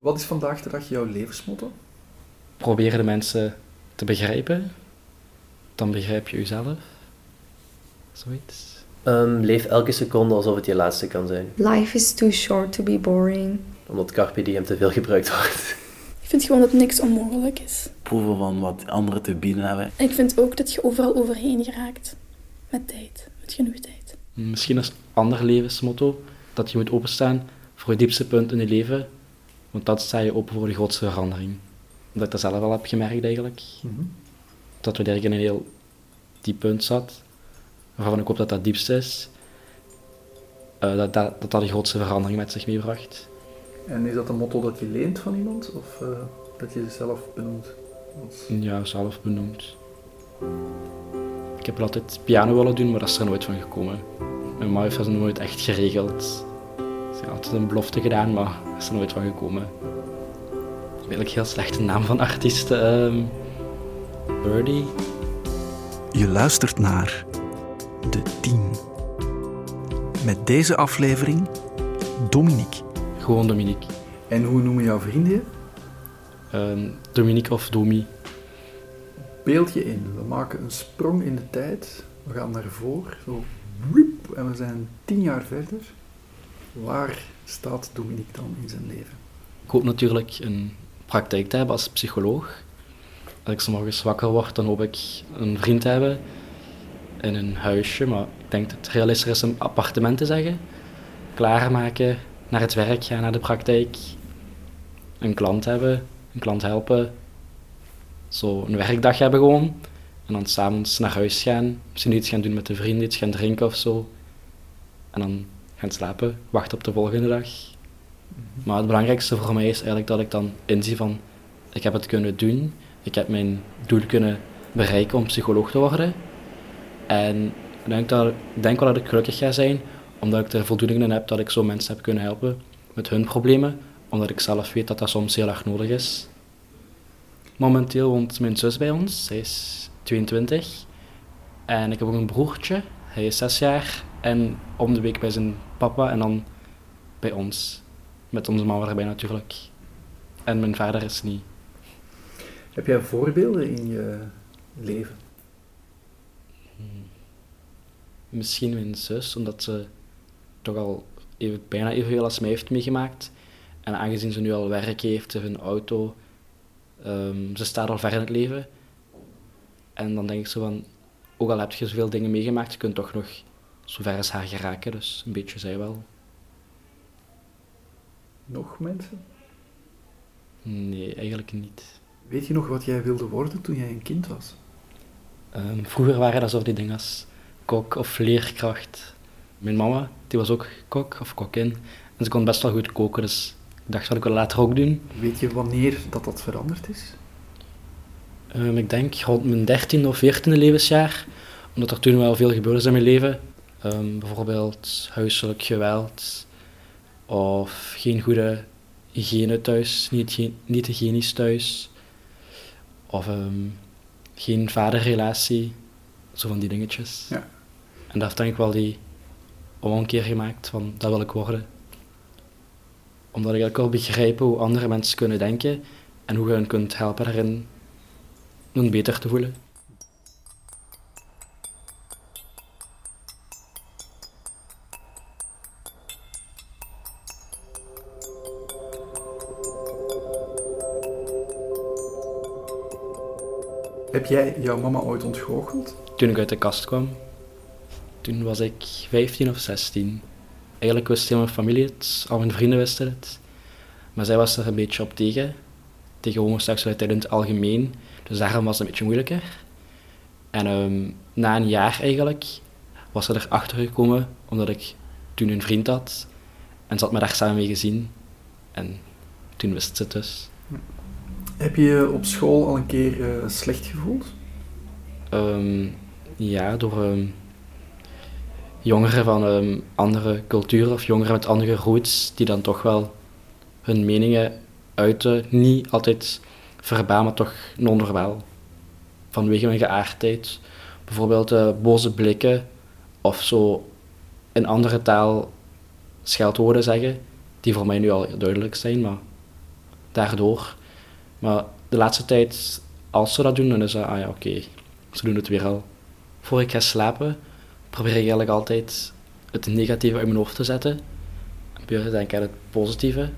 Wat is vandaag de dag jouw levensmotto? Proberen de mensen te begrijpen, dan begrijp je jezelf. Zoiets. Um, leef elke seconde alsof het je laatste kan zijn. Life is too short to be boring. Omdat carpe diem te veel gebruikt wordt. Ik vind gewoon dat niks onmogelijk is. Proeven van wat anderen te bieden hebben. Ik vind ook dat je overal overheen geraakt. Met tijd. Met genoeg tijd. Misschien als ander levensmotto dat je moet openstaan voor het diepste punt in je leven. Want dat sta je open voor de grootste verandering. Dat ik dat zelf al heb gemerkt eigenlijk. Dat we in een heel diep punt zat. Waarvan ik hoop dat dat diepste is. Uh, dat, dat, dat dat de grootste verandering met zich meebracht. En is dat een motto dat je leent van iemand? Of uh, dat je zelf benoemt? Als... Ja, zelf benoemd. Ik heb altijd piano willen doen, maar dat is er nooit van gekomen. Mijn ma heeft dat nooit echt geregeld. Had een belofte gedaan, maar dat is er nooit van gekomen. Eigenlijk heel slechte naam van artiest. Um, Birdie. Je luistert naar De Tien. Met deze aflevering Dominique. Gewoon Dominique. En hoe noemen jouw vrienden je? Um, Dominique of Domi. Beeld je in. We maken een sprong in de tijd. We gaan naar voren. Zo. En we zijn tien jaar verder. Waar staat Dominique dan in zijn leven? Ik hoop natuurlijk een praktijk te hebben als psycholoog. Als ik morgens wakker word, dan hoop ik een vriend te hebben in een huisje. Maar ik denk dat het realistischer is een appartement te zeggen. Klaarmaken, naar het werk gaan, naar de praktijk. Een klant hebben, een klant helpen. Zo een werkdag hebben gewoon. En dan s'avonds naar huis gaan. Misschien iets gaan doen met de vrienden, iets gaan drinken of zo. En dan gaan slapen, wachten op de volgende dag. Maar het belangrijkste voor mij is eigenlijk dat ik dan inzie van, ik heb het kunnen doen, ik heb mijn doel kunnen bereiken om psycholoog te worden. En ik denk, dat, ik denk wel dat ik gelukkig ga zijn, omdat ik er voldoening in heb dat ik zo mensen heb kunnen helpen met hun problemen, omdat ik zelf weet dat dat soms heel erg nodig is. Momenteel woont mijn zus bij ons, zij is 22. En ik heb ook een broertje, hij is 6 jaar. En om de week bij zijn papa en dan bij ons. Met onze mama erbij natuurlijk. En mijn vader is niet. Heb jij voorbeelden in je leven? Hmm. Misschien mijn zus, omdat ze toch al even, bijna evenveel als mij heeft meegemaakt. En aangezien ze nu al werk heeft, een auto, um, ze staat al ver in het leven. En dan denk ik zo van, ook al heb je zoveel dingen meegemaakt, je kunt toch nog zo ver als haar geraken. Dus een beetje zij wel. Nog mensen? Nee, eigenlijk niet. Weet je nog wat jij wilde worden toen jij een kind was? Um, vroeger waren dat zo die dingen als kok of leerkracht. Mijn mama, die was ook kok of kokin. En ze kon best wel goed koken, dus ik dacht dat ik wil later ook doen. Weet je wanneer dat dat veranderd is? Um, ik denk rond mijn dertiende of veertiende levensjaar. Omdat er toen wel veel gebeurde is in mijn leven. Um, bijvoorbeeld huiselijk geweld. Of geen goede hygiëne thuis, niet, niet hygiënisch thuis. Of um, geen vaderrelatie. Zo van die dingetjes. Ja. En daar denk ik wel die omkeer gemaakt van dat wil ik worden. Omdat ik ook wel begrijp hoe andere mensen kunnen denken en hoe je hen kunt helpen daarin om beter te voelen. Heb jij jouw mama ooit ontgoocheld? Toen ik uit de kast kwam, toen was ik 15 of 16. Eigenlijk wist heel mijn familie het, al mijn vrienden wisten het. Maar zij was er een beetje op tegen, tegen homoseksualiteit in het algemeen. Dus daarom was het een beetje moeilijker. En um, na een jaar eigenlijk was ze erachter gekomen, omdat ik toen een vriend had. En ze had me daar samen mee gezien. En toen wist ze het dus. Heb je je op school al een keer uh, slecht gevoeld? Um, ja, door um, jongeren van um, andere culturen of jongeren met andere roots, die dan toch wel hun meningen uiten. Niet altijd verbaal, maar toch non-verbaal. Vanwege mijn geaardheid. Bijvoorbeeld uh, boze blikken of zo in andere taal scheldwoorden zeggen, die voor mij nu al duidelijk zijn, maar daardoor. Maar de laatste tijd, als ze dat doen, dan is dat, ah ja, oké, ze doen het weer al. Voor ik ga slapen, probeer ik eigenlijk altijd het negatieve uit mijn hoofd te zetten. En probeer te denken aan het positieve.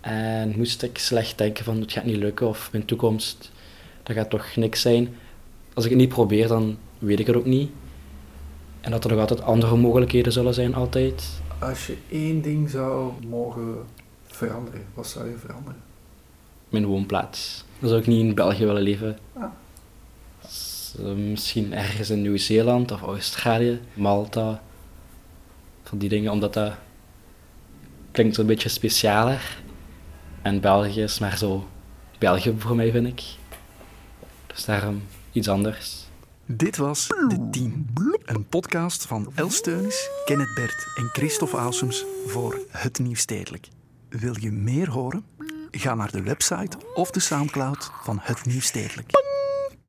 En moest ik slecht denken van het gaat niet lukken of mijn toekomst, dat gaat toch niks zijn. Als ik het niet probeer, dan weet ik het ook niet. En dat er nog altijd andere mogelijkheden zullen zijn, altijd. Als je één ding zou mogen veranderen, wat zou je veranderen? Mijn woonplaats. Dan zou ik niet in België willen leven. Ah. Dus, eh, misschien ergens in Nieuw-Zeeland of Australië, Malta. Van die dingen, omdat dat klinkt zo'n beetje specialer. En België is maar zo België voor mij, vind ik. Dus daarom iets anders. Dit was De Tien, een podcast van Els Teunis, Kenneth Bert en Christophe Ausums voor Het Nieuw Stedelijk. Wil je meer horen? Ga naar de website of de Soundcloud van Het Nieuw Stedelijk.